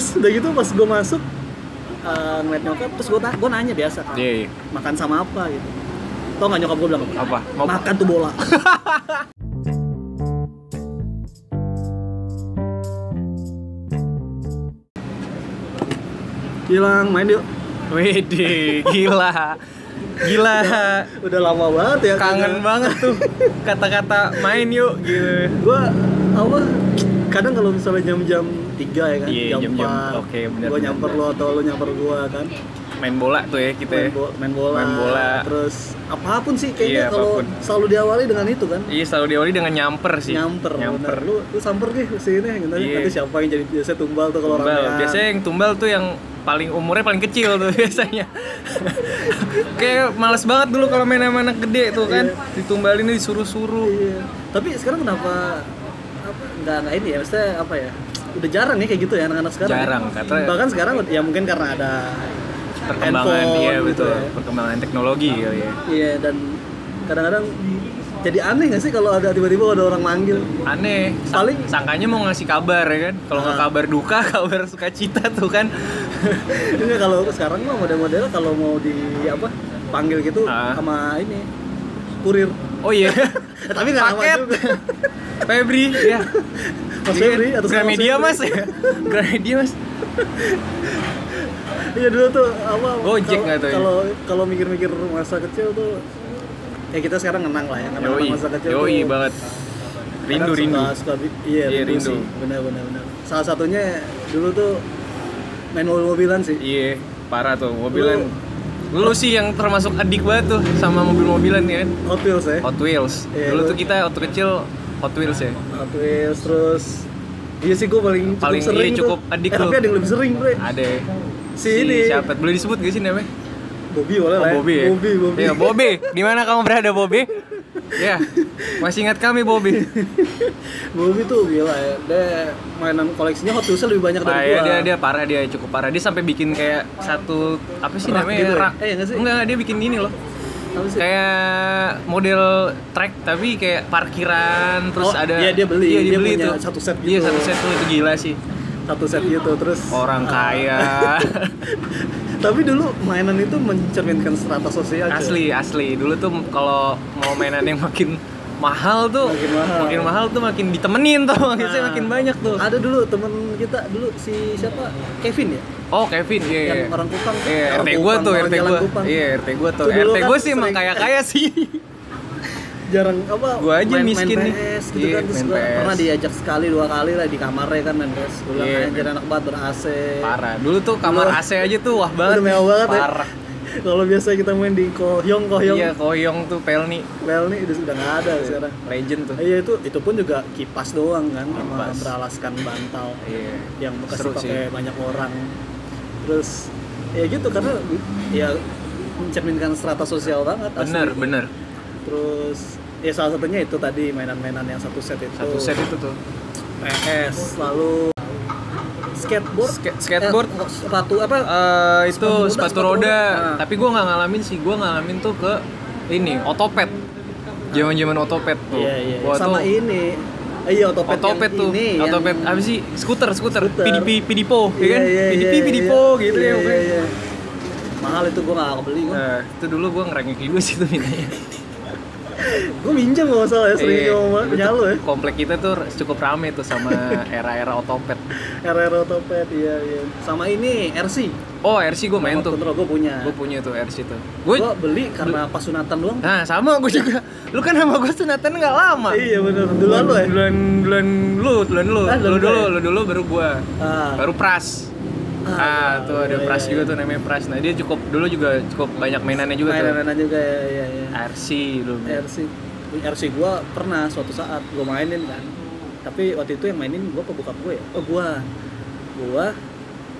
terus udah gitu pas gue masuk uh, ngeliat nyokap terus gue gue nanya biasa kan Iya, iya. makan sama apa gitu tau nggak nyokap gue bilang apa? Apa? Mau makan tuh bola hilang main yuk Wede, gila. Gila. udah lama banget ya Kangen banget tuh kata-kata main yuk gitu. gue apa kadang kalau misalnya jam-jam 3 ya kan Iya, jam. 4 Oke, benar, gue nyamper lo atau lo nyamper gue kan Main bola tuh ya kita. main, ya. bo- main bola Main bola. terus apa pun sih kayaknya Iya, kalau selalu diawali dengan itu kan Iya selalu diawali dengan nyamper sih. nyamper, Nyamper. bener. lu lu samper ke sini gitu Iya. nanti siapa yang jadi biasa tumbal tuh kalau Tumbal. ramean. Biasanya yang tumbal tuh yang paling umurnya paling kecil tuh biasanya. Kayak males banget dulu kalau main sama anak gede tuh kan. Iya. Ditumbalin disuruh-suruh. iya. tapi sekarang kenapa apa nggak nggak ini ya maksudnya apa ya udah jarang ya kayak gitu ya anak-anak sekarang ya. Jarang, kata- bahkan sekarang ya mungkin karena ada Perkembangan handphone iya gitu betul. ya. Perkembangan teknologi kali ya. Iya dan kadang-kadang jadi aneh nggak sih kalau ada tiba-tiba ada orang manggil? Aneh. Paling- sangkanya mau ngasih kabar ya kan. Kalau nggak Ah. kabar duka, kabar sukacita tuh kan. Ini kalau sekarang mah model-model kalau mau di apa panggil gitu Ah. sama ini kurir. Oh iya. Tapi nggak lama juga. Febri ya. Mas Iya, Febri atau Gramedia mas ya. Gramedia mas. Iya dulu tuh apa? Gojek nggak tuh ya? Kalau kalau mikir-mikir masa kecil tuh ya kita sekarang ngenang lah ya ngenang Yoi, masa kecil yoi tuh. banget. Rindu rindu. suka, suka iya, Iya, rindu, rindu. sih benar benar benar salah satunya dulu tuh main mobil-mobilan sih Iya, parah tuh mobilan. Lu sih yang termasuk adik banget tuh sama mobil-mobilan ya kan. Hot Wheels ya Hot Wheels. Iya, Dulu lu- tuh kita waktu kecil Hot Wheels ya. Hot Wheels terus iya sih gue paling cukup Paling- sering iya, cukup tuh. adik eh, tapi ada yang lebih sering bre Ada si, ini siapa? Boleh disebut gak sih namanya? Bobby boleh Oh, lah ya. Bobby ya? Bobby Bobby Iya, Bobby. Di mana kamu berada, Bobby? Ya, masih ingat kami, Bobby. Bobby tuh gila ya dia mainan koleksinya Hot Wheels lebih banyak Ah, dari iya, gua dia dia parah dia cukup parah. Dia sampai bikin kayak satu apa sih Rak namanya? gitu ya? rak. Eh, nggak sih? Enggak, dia bikin ini loh. Kayak model track tapi kayak parkiran terus Oh, ada iya, dia beli. Iya, dia, Dia beli punya tuh. satu set Iya, gitu. satu set tuh itu gila sih. satu set gitu terus Orang kaya. tapi dulu mainan itu mencerminkan strata sosial asli, asli. Dulu tuh kalau mau mainan yang makin mahal tuh Makin mahal. makin mahal tuh makin ditemenin tuh makin Nah, makin banyak tuh ada dulu temen kita dulu si siapa Kevin ya oh Kevin iya iya. yang orang Kupang Iya, RT gua Kupang, tuh, RT gua. Kupang. Iya, RT gua tuh. RT kan gua sih emang kaya-kaya sih. Jarang apa Gua aja main, miskin main nih. PS gitu Iya, kan terus gua PS. pernah diajak sekali dua kali lah di kamarnya kan main PS bilang Iya, anjir anak banget ber AC Parah. Dulu tuh kamar AC aja tuh wah banget. Udah mewah banget ya. Parah. kalau biasa kita main di kohyong kohyong Iya, koyong tuh Pelni. Well nih udah udah nggak ada sekarang Legend tuh. Iya itu itu pun juga kipas doang kan sama Kipas. beralaskan bantal Iya. yang bekas sih. banyak orang. Terus ya gitu karena ya mencerminkan strata sosial banget. asli. Bener, bener. Terus ya salah satunya itu tadi mainan-mainan yang satu set itu. Satu set itu tuh. PS lalu skateboard. Ska- skateboard. Eh, sepatu apa? Eh itu Sepatu roda, sepatu sepatu roda, roda. Nah. tapi gua nggak ngalamin sih, gua ngalamin tuh ke ini otopet. Zaman-zaman otopet tuh. Iya iya. Gua Sama tuh ini. Eh, iya otopet, otopet yang tuh. ini yang- otopet apa sih? Skuter, skuter. Skuter. PDP, PDPO, ya kan? Iya, iya, PDP, iya, iya. gitu Iya, ya. iya, iya. Mahal itu gua nggak kebeli gua. Nah, itu dulu gua ngerengek juga sih tuh mintanya. Gue minjem kalau nggak salah ya sering Iya, sama dulu tuh lu ya. Komplek kita tuh cukup rame tuh sama era-era otopet. RR Otopet iya iya. Sama ini RC. Oh, RC gue main tuh. Gue punya. Gue punya tuh RC tuh. Gue Gue beli karena pas sunatan doang. Nah, sama gue juga. Lu kan sama gue sunatan nggak lama. Iya bener. Duluan lu ya. Duluan duluan lu, duluan lu. Ah, dulu, gue ya? lu dulu baru gua. Ah. Baru Pras. Ah, tuh ada iya, Pras iya, juga tuh namanya Pras. Nah, dia cukup dulu juga cukup banyak mainannya juga tuh. Mainan-mainan juga ya iya iya. RC dulu. RC. RC gue pernah suatu saat gue mainin kan. Tapi waktu itu yang mainin gue apa bokap gue ya? Oh gue. Gue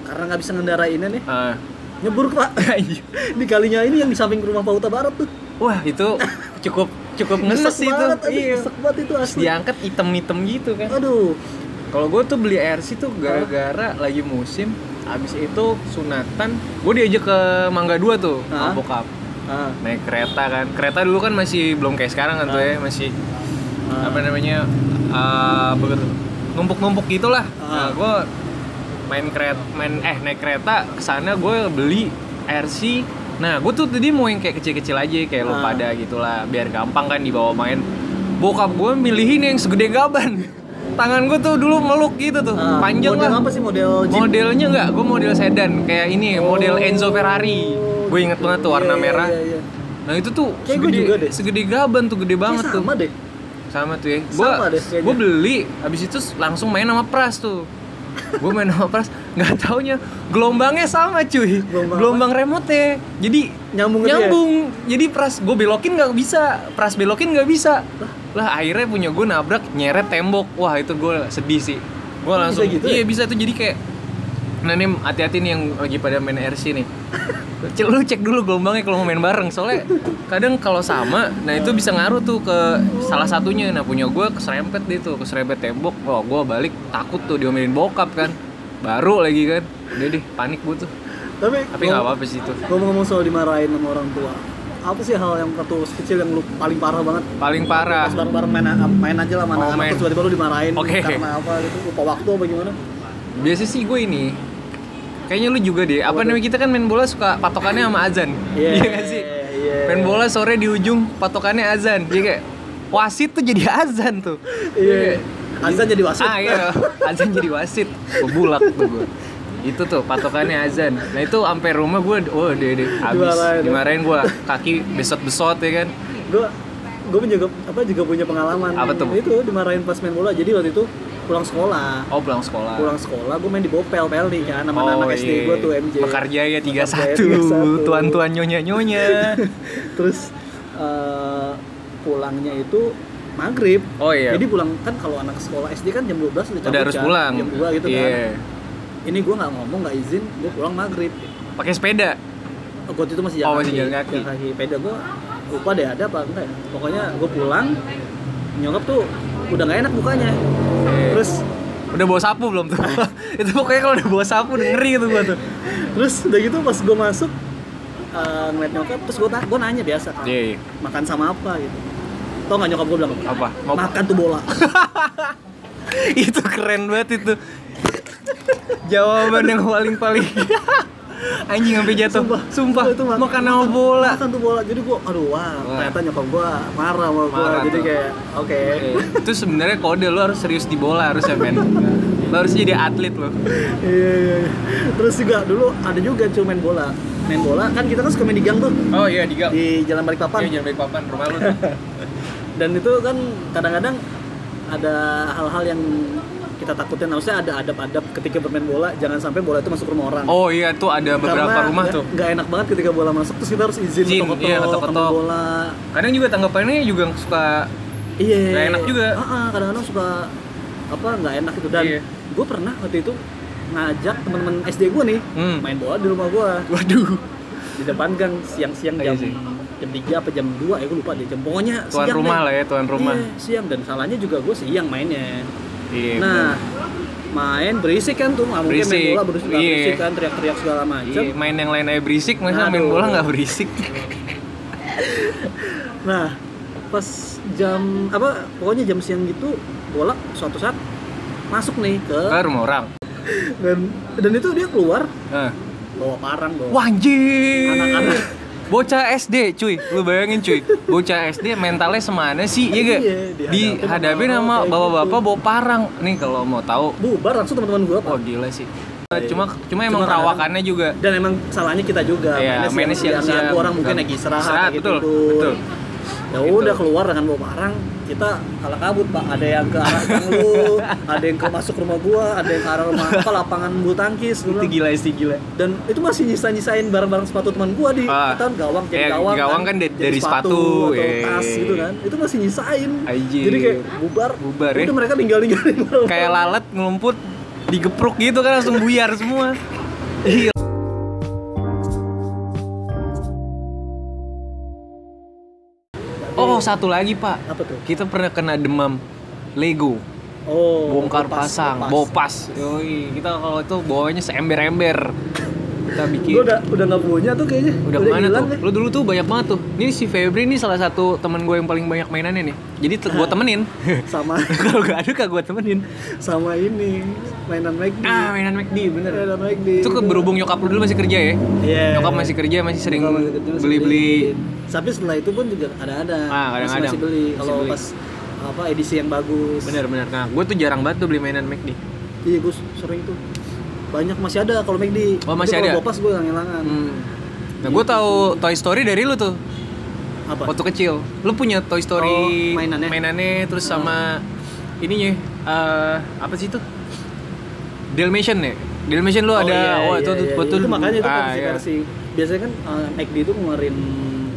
karena nggak bisa ngendarainnya nih Ah. nyebur pak di kalinya ini yang di samping rumah Pauta Barat tuh Wah, itu cukup cukup ngenes Nyesek itu. banget, aduh, Iya. banget itu asli Diangkat item-item gitu kan. aduh Kalau gue tuh beli RC tuh gara-gara lagi musim Habis itu sunatan Gue diajak ke Mangga 2 tuh sama bokap. Ah, Naik kereta kan. Kereta dulu kan masih belum kayak sekarang kan tuh ya Masih ah. apa namanya uh, numpuk-numpuk gitulah. Ah. nah gue main kereta main eh naik kereta ke sana gue beli RC nah gue tuh tadi mau yang kayak kecil-kecil aja kayak lo pada gitulah biar gampang kan dibawa main. Bokap gue milihin yang segede gaban tangan gue tuh dulu meluk gitu tuh. Ah, panjang model lah. apa sih? Model Jeep? modelnya nggak gue model sedan kayak ini model Oh. Enzo Ferrari. Gue inget banget tuh warna Iya, iya, merah. iya, iya. nah itu tuh Kayak segede juga deh. segede gaban tuh gede banget tuh. sama deh. Sama tuh ya. Deh kayaknya. gua beli habis itu langsung main sama pras tuh. Gue main sama pras. Nggak taunya gelombangnya sama cuy. Gelombang gelombang, remote jadi Nyambung gitu ya? nyambung. Jadi pras gue belokin nggak bisa. Pras belokin nggak bisa lah akhirnya punya gue nabrak nyeret tembok. Wah itu gue sedih sih. Gue Bisa langsung gitu iya ya? bisa tuh. Jadi kayak nah ini hati-hati nih yang lagi pada main RC nih. Cek lu cek dulu gelombangnya kalau mau main bareng. Soalnya kadang kalau sama nah itu bisa ngaruh tuh ke salah satunya. Nah punya gue keserempet deh tuh keserempet tembok. Wah gue balik takut tuh diomelin bokap kan. Baru lagi kan. Udah deh panik gue tuh. Tapi tapi nggak apa-apa sih itu. Ngomong-ngomong soal dimarahin sama orang tua Apa sih hal yang waktu kecil yang lu paling parah banget? paling parah. Pas bareng-bareng main, main aja lah sama Oh, main. Terus tiba-tiba lu dimarahin Oke. Karena apa gitu Lupa waktu apa gimana? biasa sih gue ini kayaknya lu juga deh. Apa namanya kita kan main bola suka patokannya sama azan. Iya gak sih? Iya main bola sore di ujung patokannya azan. Jadi kayak wasit tuh jadi azan tuh. Iya. Azan jadi wasit. Ah iya. Azan jadi wasit. Gue bulak tuh gue itu tuh patokannya azan. Nah itu sampai rumah gue oh deh deh habis. Dimarahin. gue kaki besot besot ya kan? Gue gue juga apa juga punya pengalaman. Apa tuh? itu dimarahin pas main bola. Jadi waktu itu pulang sekolah. Oh pulang sekolah. Pulang sekolah gue main di Bopel Pelni kan? Sama oh anak SD iya. gue tuh MJ Mekarjaya 31 Mekarjaya 31. tuan-tuan nyonya-nyonya. Terus eh, pulangnya itu maghrib. Oh iya. Jadi pulang kan kalau anak sekolah SD kan jam 12 udah cabut udah harus kan, pulang. Jam 2 gitu Iya. kan ini gue nggak ngomong nggak izin gue pulang maghrib. Pakai sepeda? Oh, gue itu masih Oh, jalan masih jalan kaki. jalan kaki. Peda gue lupa deh ada apa enggak ya. Pokoknya gue pulang nyokap tuh udah nggak enak mukanya. Iya. terus udah bawa sapu belum tuh? Itu pokoknya kalau udah bawa sapu udah ngeri gitu gua tuh. Terus udah gitu pas gue masuk eh, ngeliat nyokap terus gue gue nanya biasa kan iya iya. makan sama apa? gitu. Tau nggak nyokap gue bilang apa? apa mau makan tuh bola. Itu keren banget itu jawaban yang paling paling. Anjing sampai jatuh. Sumpah. sumpah Itu mak- makan sama bola. makan tuh bola. Jadi gue aduh wah, Wah. ternyata nyokap gue marah sama gue Marah jadi tuh. kayak oke. Eh, itu sebenarnya kode lu harus serius di bola harusnya men. Lu harus jadi atlet lo iya iya iya. terus juga dulu ada juga cuy main bola. Main bola kan kita kan suka main di gang tuh. Oh iya di gang. Di jalan Balikpapan. Jangan baik papan rumah lu dan itu kan kadang-kadang ada hal-hal yang kita takutin. Harusnya ada adab-adab ketika bermain bola jangan sampai bola itu masuk rumah orang. Oh iya tuh ada beberapa Karena rumah nggak- tuh. nggak enak banget ketika bola masuk terus kita harus izin Izin, ketok-ketok iya, ketok-ketok. bola. Kadang juga tanggapannya juga suka iya. Nggak enak juga. Ah, kadang-kadang suka apa nggak enak gitu. Dan Iya. gue pernah waktu itu ngajak teman-teman SD gue nih Hmm. main bola di rumah gue waduh. Di depan gang siang-siang Iya jam jam 3 apa jam 2 ya gue lupa deh jam pokoknya tuan siang rumah deh. lah ya tuan rumah. Iya, siang. Dan salahnya juga gue siang mainnya iya nah main berisik kan tuh nggak mungkin main bola berisik, Iya. berisik kan teriak-teriak segala macam Iya, main yang lain aja berisik, masa main bola nggak berisik? nah pas jam apa pokoknya jam siang gitu bola suatu saat masuk nih ke Ke rumah orang. dan dan itu dia keluar Eh. bawa parang bawa Wah anjir. Bocah SD, cuy. Lu bayangin, cuy. Bocah SD mentalnya semana sih, iya gak? Iya, sama sama kayak bapak-bapak gitu. bawa parang. Nih kalau mau tahu, bubar langsung teman-teman gue wah gila sih. Cuma cuma Cuma emang kadang- perawakannya juga. dan emang salahnya kita juga Iya, mainnya siang-siang, siang-siang. orang mungkin lagi istirahat, Istirahat, gitu betul, betul. Ya Gitu. udah keluar dengan bawa parang kita kalah kabut pak ada yang ke arah lu ada yang ke masuk rumah gua ada yang ke arah rumah apa lapangan bulu tangkis Itu gila sih gila. dan itu masih nyisa nyisain barang-barang sepatu teman gua di Ah. kan gawang jadi gawang, gawang kan dari- jadi dari sepatu, atau eh. tas gitu kan itu masih nyisain Anjir. jadi kayak bubar Bubar, ya. mereka tinggal ninggalin Kayak lalat ngelumput digepruk gitu kan langsung buyar semua. Iya. Oh, satu lagi, Pak. apa tuh Kita pernah kena demam Lego, oh bongkar lepas, pasang, lepas. bopas. Yoi, kita kalau itu bawanya seember-ember. Kita bikin Gue udah udah nggak punya tuh kayaknya. udah ke mana hilang tuh? deh. Lu dulu tuh banyak banget tuh. Ini si Febri nih salah satu teman gue yang paling banyak mainannya nih. Jadi te- gue temenin. Sama Kalau gak ada kak gue temenin. sama ini mainan McD. Ah mainan McD bener. Mainan McD. Itu ke berhubung nyokap lu dulu masih kerja ya? Iya. Nyokap masih kerja masih sering beli-beli. Tapi setelah itu pun juga ada-ada. Ah, kadang-kadang. Masih, masih beli. Kalau pas apa edisi yang bagus. Bener-bener. Nah gue tuh jarang banget tuh beli mainan McD. Iya gue sering tuh. Banyak masih ada kalau McD. Oh, masih Tapi ada? Kalau Bopas gue ngilangan. Hmm. Nah gue tahu Toy Story dari lu tuh. Apa? Waktu kecil. Lu punya Toy Story Oh, mainannya? terus sama ininya eh apa sih itu? Dalmatian ya? Dalmatian lu Oh, ada iya, oh iya, itu iya, betul Itu makanya itu ah, versi iya. versi. Biasanya kan uh, McD itu ngeluarin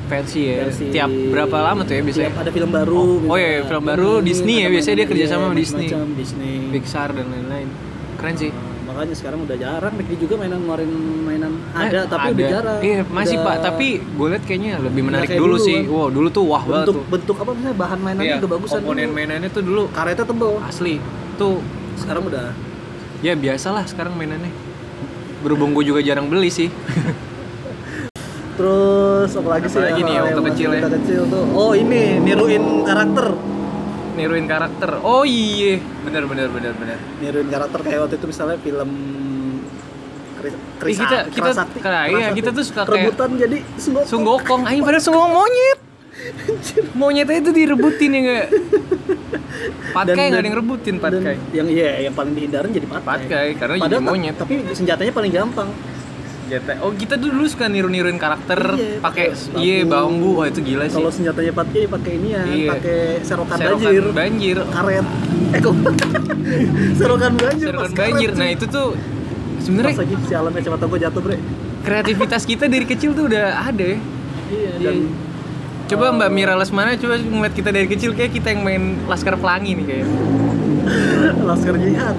versi ya. versi Tiap berapa lama tuh ya biasanya? Tiap ada film baru. Oh, oh iya, misalnya. film baru Hmm, Disney ya, biasanya dia kerja iya, sama sama Disney. Pixar dan lain-lain. Keren sih. Uh, makanya sekarang udah jarang McD juga mainan ngeluarin mainan Eh, ada tapi udah jarang. Iya, masih Udah Pak, tapi gue liat kayaknya lebih menarik kayak dulu, dulu, sih. kan. Wow, dulu tuh wah banget bentuk tuh. bentuk apa misalnya bahan mainannya Iya, udah bagusan komponen dulu. mainannya tuh dulu karetnya tebel. asli. Tuh Sekarang udah ya biasalah sekarang mainannya. Berhubung gue juga jarang beli sih. Terus apa lagi sih? Apalagi nih, waktu yang kecil ya? Waktu kecil tuh. Oh ini niruin karakter. Niruin karakter. Oh iya, bener bener bener bener. Niruin karakter kayak waktu itu misalnya film Kris, Ih, kita- kita- Kerasakti. kayak- iya, Kerasakti. kita tuh suka kayak- rebutan jadi sunggokong. Sunggokong, ayo padahal sunggokong monyet. Monyetnya itu direbutin ya enggak? Patkai nggak ada yang rebutin patkai. Yang iya yang paling dihindarin jadi patkai. Patkai, karena jadi Padahal ta- monyet. Tapi senjatanya paling gampang. Jatah. Oh kita dulu suka niru-niruin karakter Iya, pakai pakai iya bambu. Wah itu gila sih. Kalau senjatanya patkai pakai ini ya, Iya. pakai serokan, Serokan banjir, banjir. karet. Eh kok serokan banjir, Serokan pas banjir. karet, Nah itu tuh Pas sebenarnya lagi sialan kacamata gue jatuh bre. kreativitas kita dari kecil tuh udah ada ya. Iya. Iya. Coba Mbak Mira Lesmana coba ngeliat kita dari kecil kayak kita yang main Laskar Pelangi nih kayak. Laskar Jihad.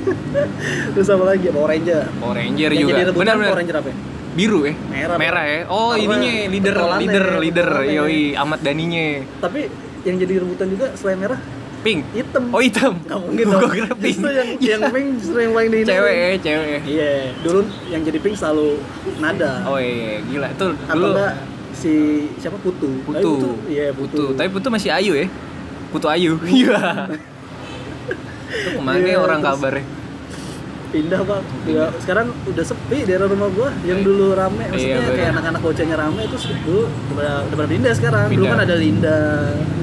Terus apa lagi? Power Ranger. Power Ranger Yang juga. rebutan Benar Power benar. Ranger apa? ya? Biru ya? Merah, Merah ya. Oh, Karena ininya leader leader ya, leader. Yoi, Ahmad Daninya. Tapi yang jadi rebutan juga selain merah Pink. hitam. Oh, hitam. Nggak mungkin dong. kira pink. Justru yang yang pink justru yang paling dihindarin. Cewek ya, cewek ya. Iya, dulu yang jadi pink selalu nada. Oh iya, gila. Itu Atau dulu enggak si siapa Putu? Tapi Putu. Iya, Putu. Putu. Tapi Putu masih Ayu ya? Putu Ayu. Iya. Itu ke mana ya orang terus- kabarnya? pindah pak ya, sekarang udah sepi daerah rumah gua yang dulu rame maksudnya bener. kayak anak-anak bocahnya rame terus dulu udah udah pada pindah sekarang dulu Pindah. kan ada Linda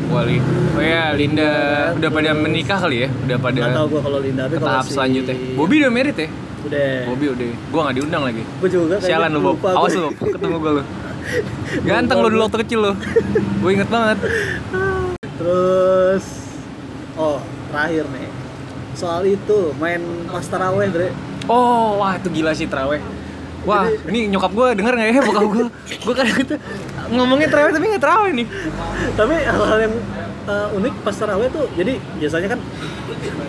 Wali. Oh ya, Linda Iya, udah pada terus- menikah kali ya? Udah pada nggak tahu gua kalau Linda tapi kalau tahap si selanjutnya. Bobby udah merit ya? udah Bobby udah. Gua nggak diundang lagi. gua juga Sialan lu, Bob. Awas lu, ketemu gua lu. Ganteng lu dulu waktu kecil lu. Gua inget banget. terus oh terakhir nih soal itu main pas taraweh Dre Oh, wah itu gila sih teraweh. Wah, ini nyokap gua denger nggak ya bokap gua? Gua kadang itu ngomongin teraweh tapi nggak teraweh nih. tapi hal-hal yang uh, unik pas taraweh tuh jadi biasanya kan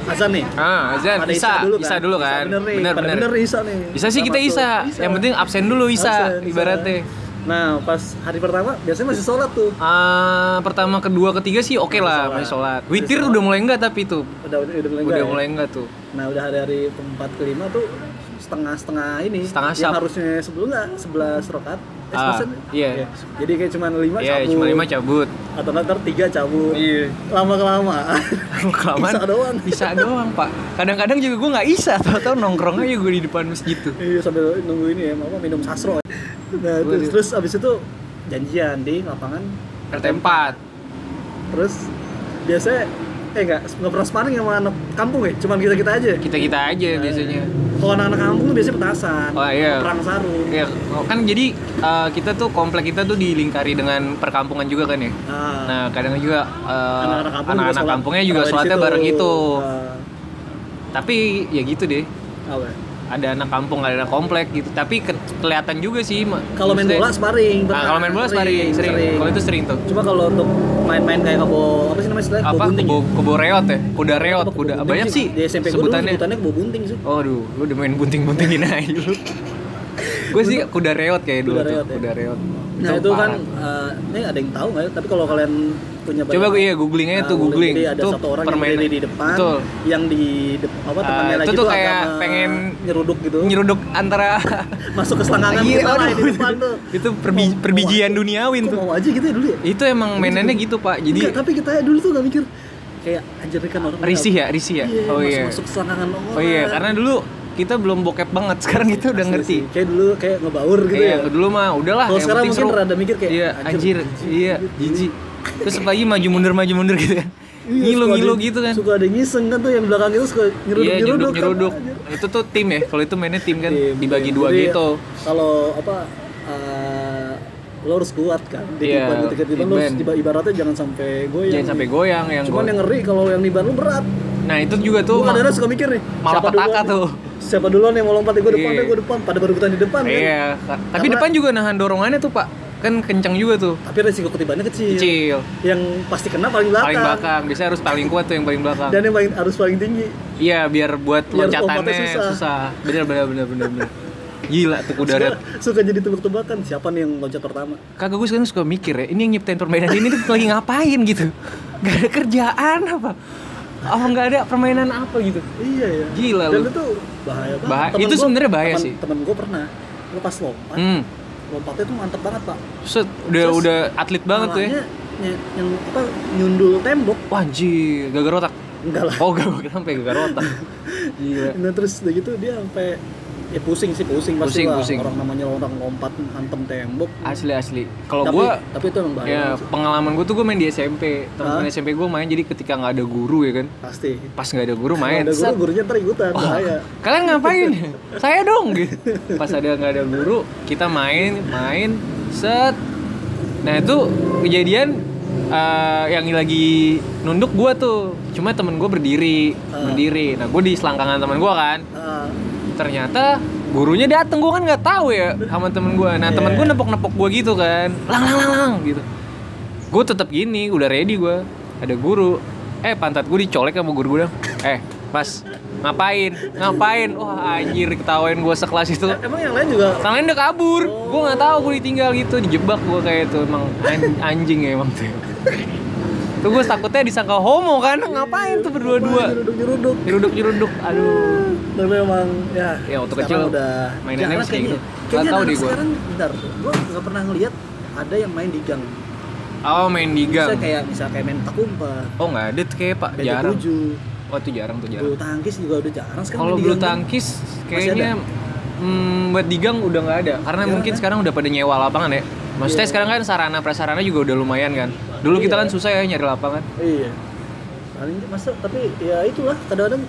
azan nih Ah, azan Pada Isa, dulu Isa dulu kan. bener nih Bener bener. bener Isa nih Isa sih kita. Isa. Yang penting absen dulu Isa Absen, ibaratnya. Nah pas hari pertama biasanya masih sholat tuh Ah, pertama, kedua, ketiga sih oke lah sholat. masih sholat. Witir sholat. udah mulai enggak tapi tuh. udah udah, udah mulai Udah enggak ya? mulai enggak tuh. nah udah hari-hari keempat kelima tuh setengah setengah ini Setengah yang syaf. harusnya sebelah sebelas rokat Ah, sebelas, iya. jadi kayak cuma lima Iya, cabut cuma lima cabut. atau ntar tiga cabut Iya. lama kelamaan Kelamaan. Isa doang. Bisa doang, Pak. Kadang-kadang juga gua nggak isa, tahu-tahu nongkrong aja gue di depan masjid tuh. iya sambil nunggu ini ya apa minum sasro nah terus, terus abis itu janjian di lapangan RT 4. terus biasanya eh enggak nggak pernah sparring sama anak kampung ya cuman kita kita aja Kita-kita aja biasanya. Kalau anak-anak kampung tuh biasanya petasan Oh, iya. perang sarung Ya, kan jadi uh, kita tuh komplek kita tuh dilingkari dengan perkampungan juga kan ya. nah, Nah, kadang juga uh, anak-anak kampung anak-anak sholat kampungnya juga sholatnya bareng itu. Nah, Tapi ya gitu deh. apa? Ada anak kampung, ada anak komplek gitu. Tapi ke- kelihatan juga sih. kalau main bola sparring Nah, kalau main bola sparring sering. Kalau itu sering tuh. cuma kalau untuk main-main kayak kebo apa sih namanya istilahnya Apa? bunting Kebo, ya? kebo reot ya? Kuda reot, kuda. kebo Banyak bunting sih di SMP sebutannya. sebutannya kebo bunting sih Oh, aduh, lu udah main bunting-buntingin aja lu. Gue sih kuda reot kayak dulu Kuda tuh reot ya? kuda reot Nah itu kan eh, ini ada yang tahu nggak? ya? Tapi kalau kalian punya Coba gue iya googling aja Nah, tuh googling. Jadi ada Tuh satu orang permainan. yang di depan, Betul. yang di dep- apa Ah, temannya itu lagi tuh tuh kayak pengen nyeruduk gitu, nyeruduk antara masuk ke selangkangan Iya, lah aduh. di depan tuh. itu perbi- Mau- perbijian mau duniawin tuh. Mau aja gitu ya dulu ya. Itu emang mainannya gitu pak. Jadi Enggak, tapi kita dulu tuh gak mikir kayak anjir kan orang risih ya risih ya. Iya, oh masuk, iya. masuk selangkangan orang. Oh iya karena dulu kita belum bokep banget. Sekarang kita udah Asli ngerti. sih. Kayak dulu kayak ngebaur gitu Iya, ya. dulu mah udahlah Kalau sekarang mungkin seru. rada mikir kayak, iya, anjir, iya, jijik. Terus apalagi maju mundur maju mundur gitu kan. Iya, ngilu suka ngilu ada- gitu kan. Suka ada ngiseng kan tuh yang belakang itu suka nyeruduk Iya, nyeruduk, nyeruduk nyeruduk. kan, anjir. Itu tuh tim ya. Kalau itu mainnya tim kan Tim, dibagi tim. dua Jadi, gitu. Kalau apa eh, lo harus kuat kan di Iya, tiban ketika tiban lo harus tiba- ibaratnya jangan sampai goyang. Jangan sampai goyang yang Cuman gua- yang ngeri kalau yang niban lo berat. Nah, itu juga tuh Gue kadang-kadang suka mikir nih. malah petaka tuh. Siapa duluan yang mau lompat gue depan, Iya. gue depan. Pada berebutan di depan kan. Iya, tapi Karena- depan juga nahan dorongannya tuh, Pak. Kan kencang juga tuh. Tapi resiko ketibannya kecil. Kecil. Yang pasti kena paling belakang. Paling belakang. Biasanya harus paling kuat tuh yang paling belakang. Dan yang paling harus paling tinggi. Iya, biar buat Biar loncatannya susah. susah. Bener bener bener bener bener. Gila tuh kuda red. Suka, suka jadi tebak-tebakan siapa nih yang loncat pertama. Kagak gue sekarang suka mikir ya, ini yang nyiptain permainan ini tuh lagi ngapain gitu? Gak ada kerjaan apa? Oh nggak ada permainan apa gitu? Iya ya. Gila Dan lu. itu bahaya banget. Bahaya. Temen Itu sebenarnya bahaya temen- sih. Temen gue pernah, gue pas lompat, Hmm, lompatnya tuh mantep banget pak. set udah Terus udah atlet banget tuh ya. Ny- yang apa nyundul tembok Wah anjir, gagal otak. enggak lah. Oh gak, sampai gagal otak. Gila. Nah terus udah gitu dia sampai ya pusing sih pusing pasti Pusing, lah. pusing. orang namanya orang lompat hantem tembok. Asli asli. Kalau gue tapi itu emang bahaya ya sih. pengalaman gue tuh gue main di SMP. Teman-teman Hah? SMP gue main jadi ketika nggak ada guru ya kan. pasti. Pas nggak ada guru main. Ada guru gurunya ntar ikutan Wah, bahaya. kalian ngapain? Saya dong gitu. Pas ada nggak ada guru, kita main, main, set. Nah itu kejadian eh, yang lagi nunduk gua tuh. Cuma temen gue berdiri, Ah. berdiri. Nah gue di selangkangan temen gua kan. Ah, Ternyata gurunya dateng, gua kan nggak tahu ya sama temen gua. Nah temen Iya. gue nepok-nepok gua gitu kan, lang lang lang lang gitu. Gue tetap gini, udah ready gua. Ada guru, eh pantat gue dicolek sama guru gue dong. Eh, mas, ngapain? Ngapain? Wah anjir ketawain gue sekelas itu. emang yang lain juga Yang lain udah kabur, gue nggak tahu gue ditinggal gitu, dijebak gue kayak itu emang an- anjing ya emang tuh. Tuh gue takutnya disangka homo kan, ngapain tuh berdua-dua? nyeruduk nyeruduk. Nyeruduk-nyeruduk, aduh. Tapi emang ya. Ya, waktu kecil udah mainannya masih kayak gitu. Nggak Kayaknya tahu deh gua. Sekarang bentar, gua nggak pernah ngeliat ada yang main di gang. Oh main di Bisa gang. kayak misal kayak main tak umpet, Oh nggak ada tuh kayak pak, main jarang. tujuh, Oh itu jarang tuh jarang. bulu tangkis juga udah jarang sekarang. Kalau bulu tangkis kayaknya hmm, buat di gang udah nggak ada karena Jarang mungkin kan? sekarang udah pada nyewa lapangan ya. Maksudnya Iya. sekarang kan sarana prasarana juga udah lumayan kan. Dulu kita Iya. kan susah ya nyari lapangan. Iya. Paling masa tapi ya itulah kadang-kadang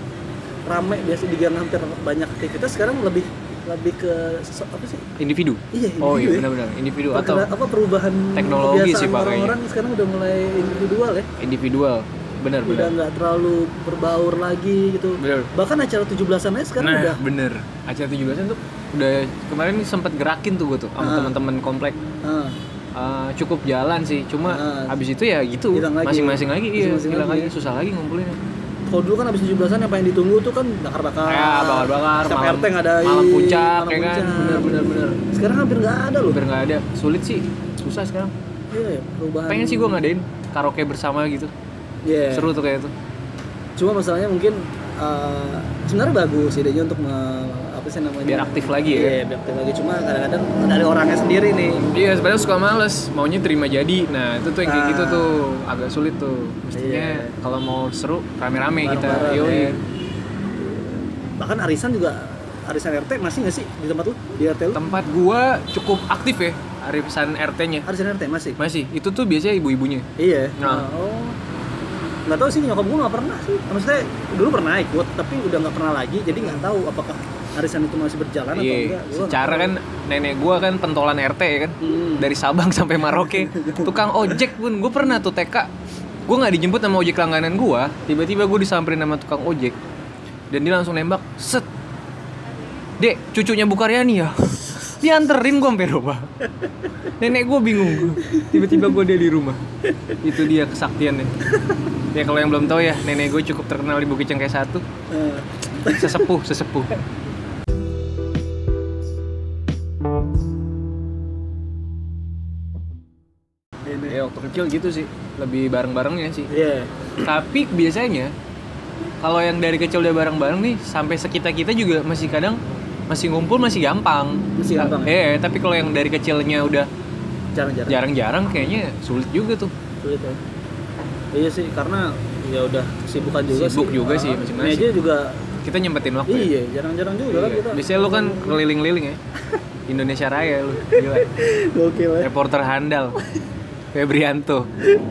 rame biasa di gang hampir banyak aktivitas sekarang lebih lebih ke apa sih? Individu. Iya, Oh individu iya ya. benar-benar individu atau apa perubahan teknologi sih, Pak, orang-orang sekarang udah mulai individual ya. individual. Benar udah benar. nggak terlalu berbaur lagi gitu. Bener. Bahkan acara 17-an aja sekarang Nah, udah bener. Acara 17-an tuh udah kemarin sempet gerakin tuh gue tuh sama Ah. teman-teman komplek. ah, Uh, cukup jalan sih, cuma Ah. abis itu ya gitu, lagi. masing-masing lagi, iya, hilang lagi lagi, ya. susah lagi ngumpulin. kalau dulu kan abis 17-an yang paling ditunggu tuh kan bakar-bakar. Ya, bakar-bakar, Setiap malam- RT ngadain. malam puncak, malam ya kan? Bener, bener, bener. Sekarang hampir nggak ada loh. Hampir nggak ada, sulit sih, susah sekarang. Iya, ya, perubahan. Pengen sih gue ngadain karaoke bersama gitu, Iya. seru tuh kayak tuh. Cuma masalahnya mungkin eh, sebenarnya bagus idenya untuk me- apa sih namanya? Biar aktif lagi ya. Iya, biar aktif lagi. Cuma kadang-kadang dari orangnya sendiri nih. Iya, sebenarnya suka males, maunya terima jadi. Nah, itu tuh yang kayak Ah. gitu tuh agak sulit tuh. Mestinya Iya. kalau mau seru rame-rame kita. Bareng-bareng, Yoi. Bahkan arisan juga arisan RT masih nggak sih di tempat lu? Di RT lu? Tempat gua cukup aktif ya, arisan RT-nya. Arisan RT masih? Masih, itu tuh biasanya ibu-ibunya. Iya. Nah. Oh. Nggak tahu sih nyokap gue nggak pernah sih. Maksudnya dulu pernah ikut, tapi udah nggak pernah lagi. Jadi nggak tahu apakah arisan itu masih berjalan atau Iya, enggak. Gua secara kan nenek gua kan pentolan RT ya kan. Hmm. Dari Sabang sampai Maroke. Tukang ojek pun gua pernah tuh TK. Gua nggak dijemput sama ojek langganan gua, tiba-tiba gua disamperin sama tukang ojek. Dan dia langsung nembak, set. Dek, cucunya Bu Karyani ya. Dianterin gua sampai rumah. Nenek gua bingung. Tiba-tiba gua dia di rumah. Itu dia kesaktiannya. Ya kalau yang belum tahu ya, nenek gue cukup terkenal di Bukit Cengkeh 1. Eh, Sesepuh, sesepuh. Kecil gitu sih lebih bareng-barengnya sih Iya. tapi biasanya kalau yang dari kecil udah bareng-bareng nih sampai sekitar kita juga masih kadang masih ngumpul masih gampang Masih gampang, ya? eh tapi kalau yang dari kecilnya udah Jarang-jarang. jarang-jarang kayaknya sulit juga tuh Sulit ya. Iya sih, karena ya udah kesibukan juga Sibuk sih. juga sih Ah, masing-masing. Aja juga kita nyempetin waktu ya. iya, jarang-jarang juga kan Iya. kita. biasanya lu kan keliling-liling ya Indonesia Raya lu gila Gokil ya. reporter handal Febrianto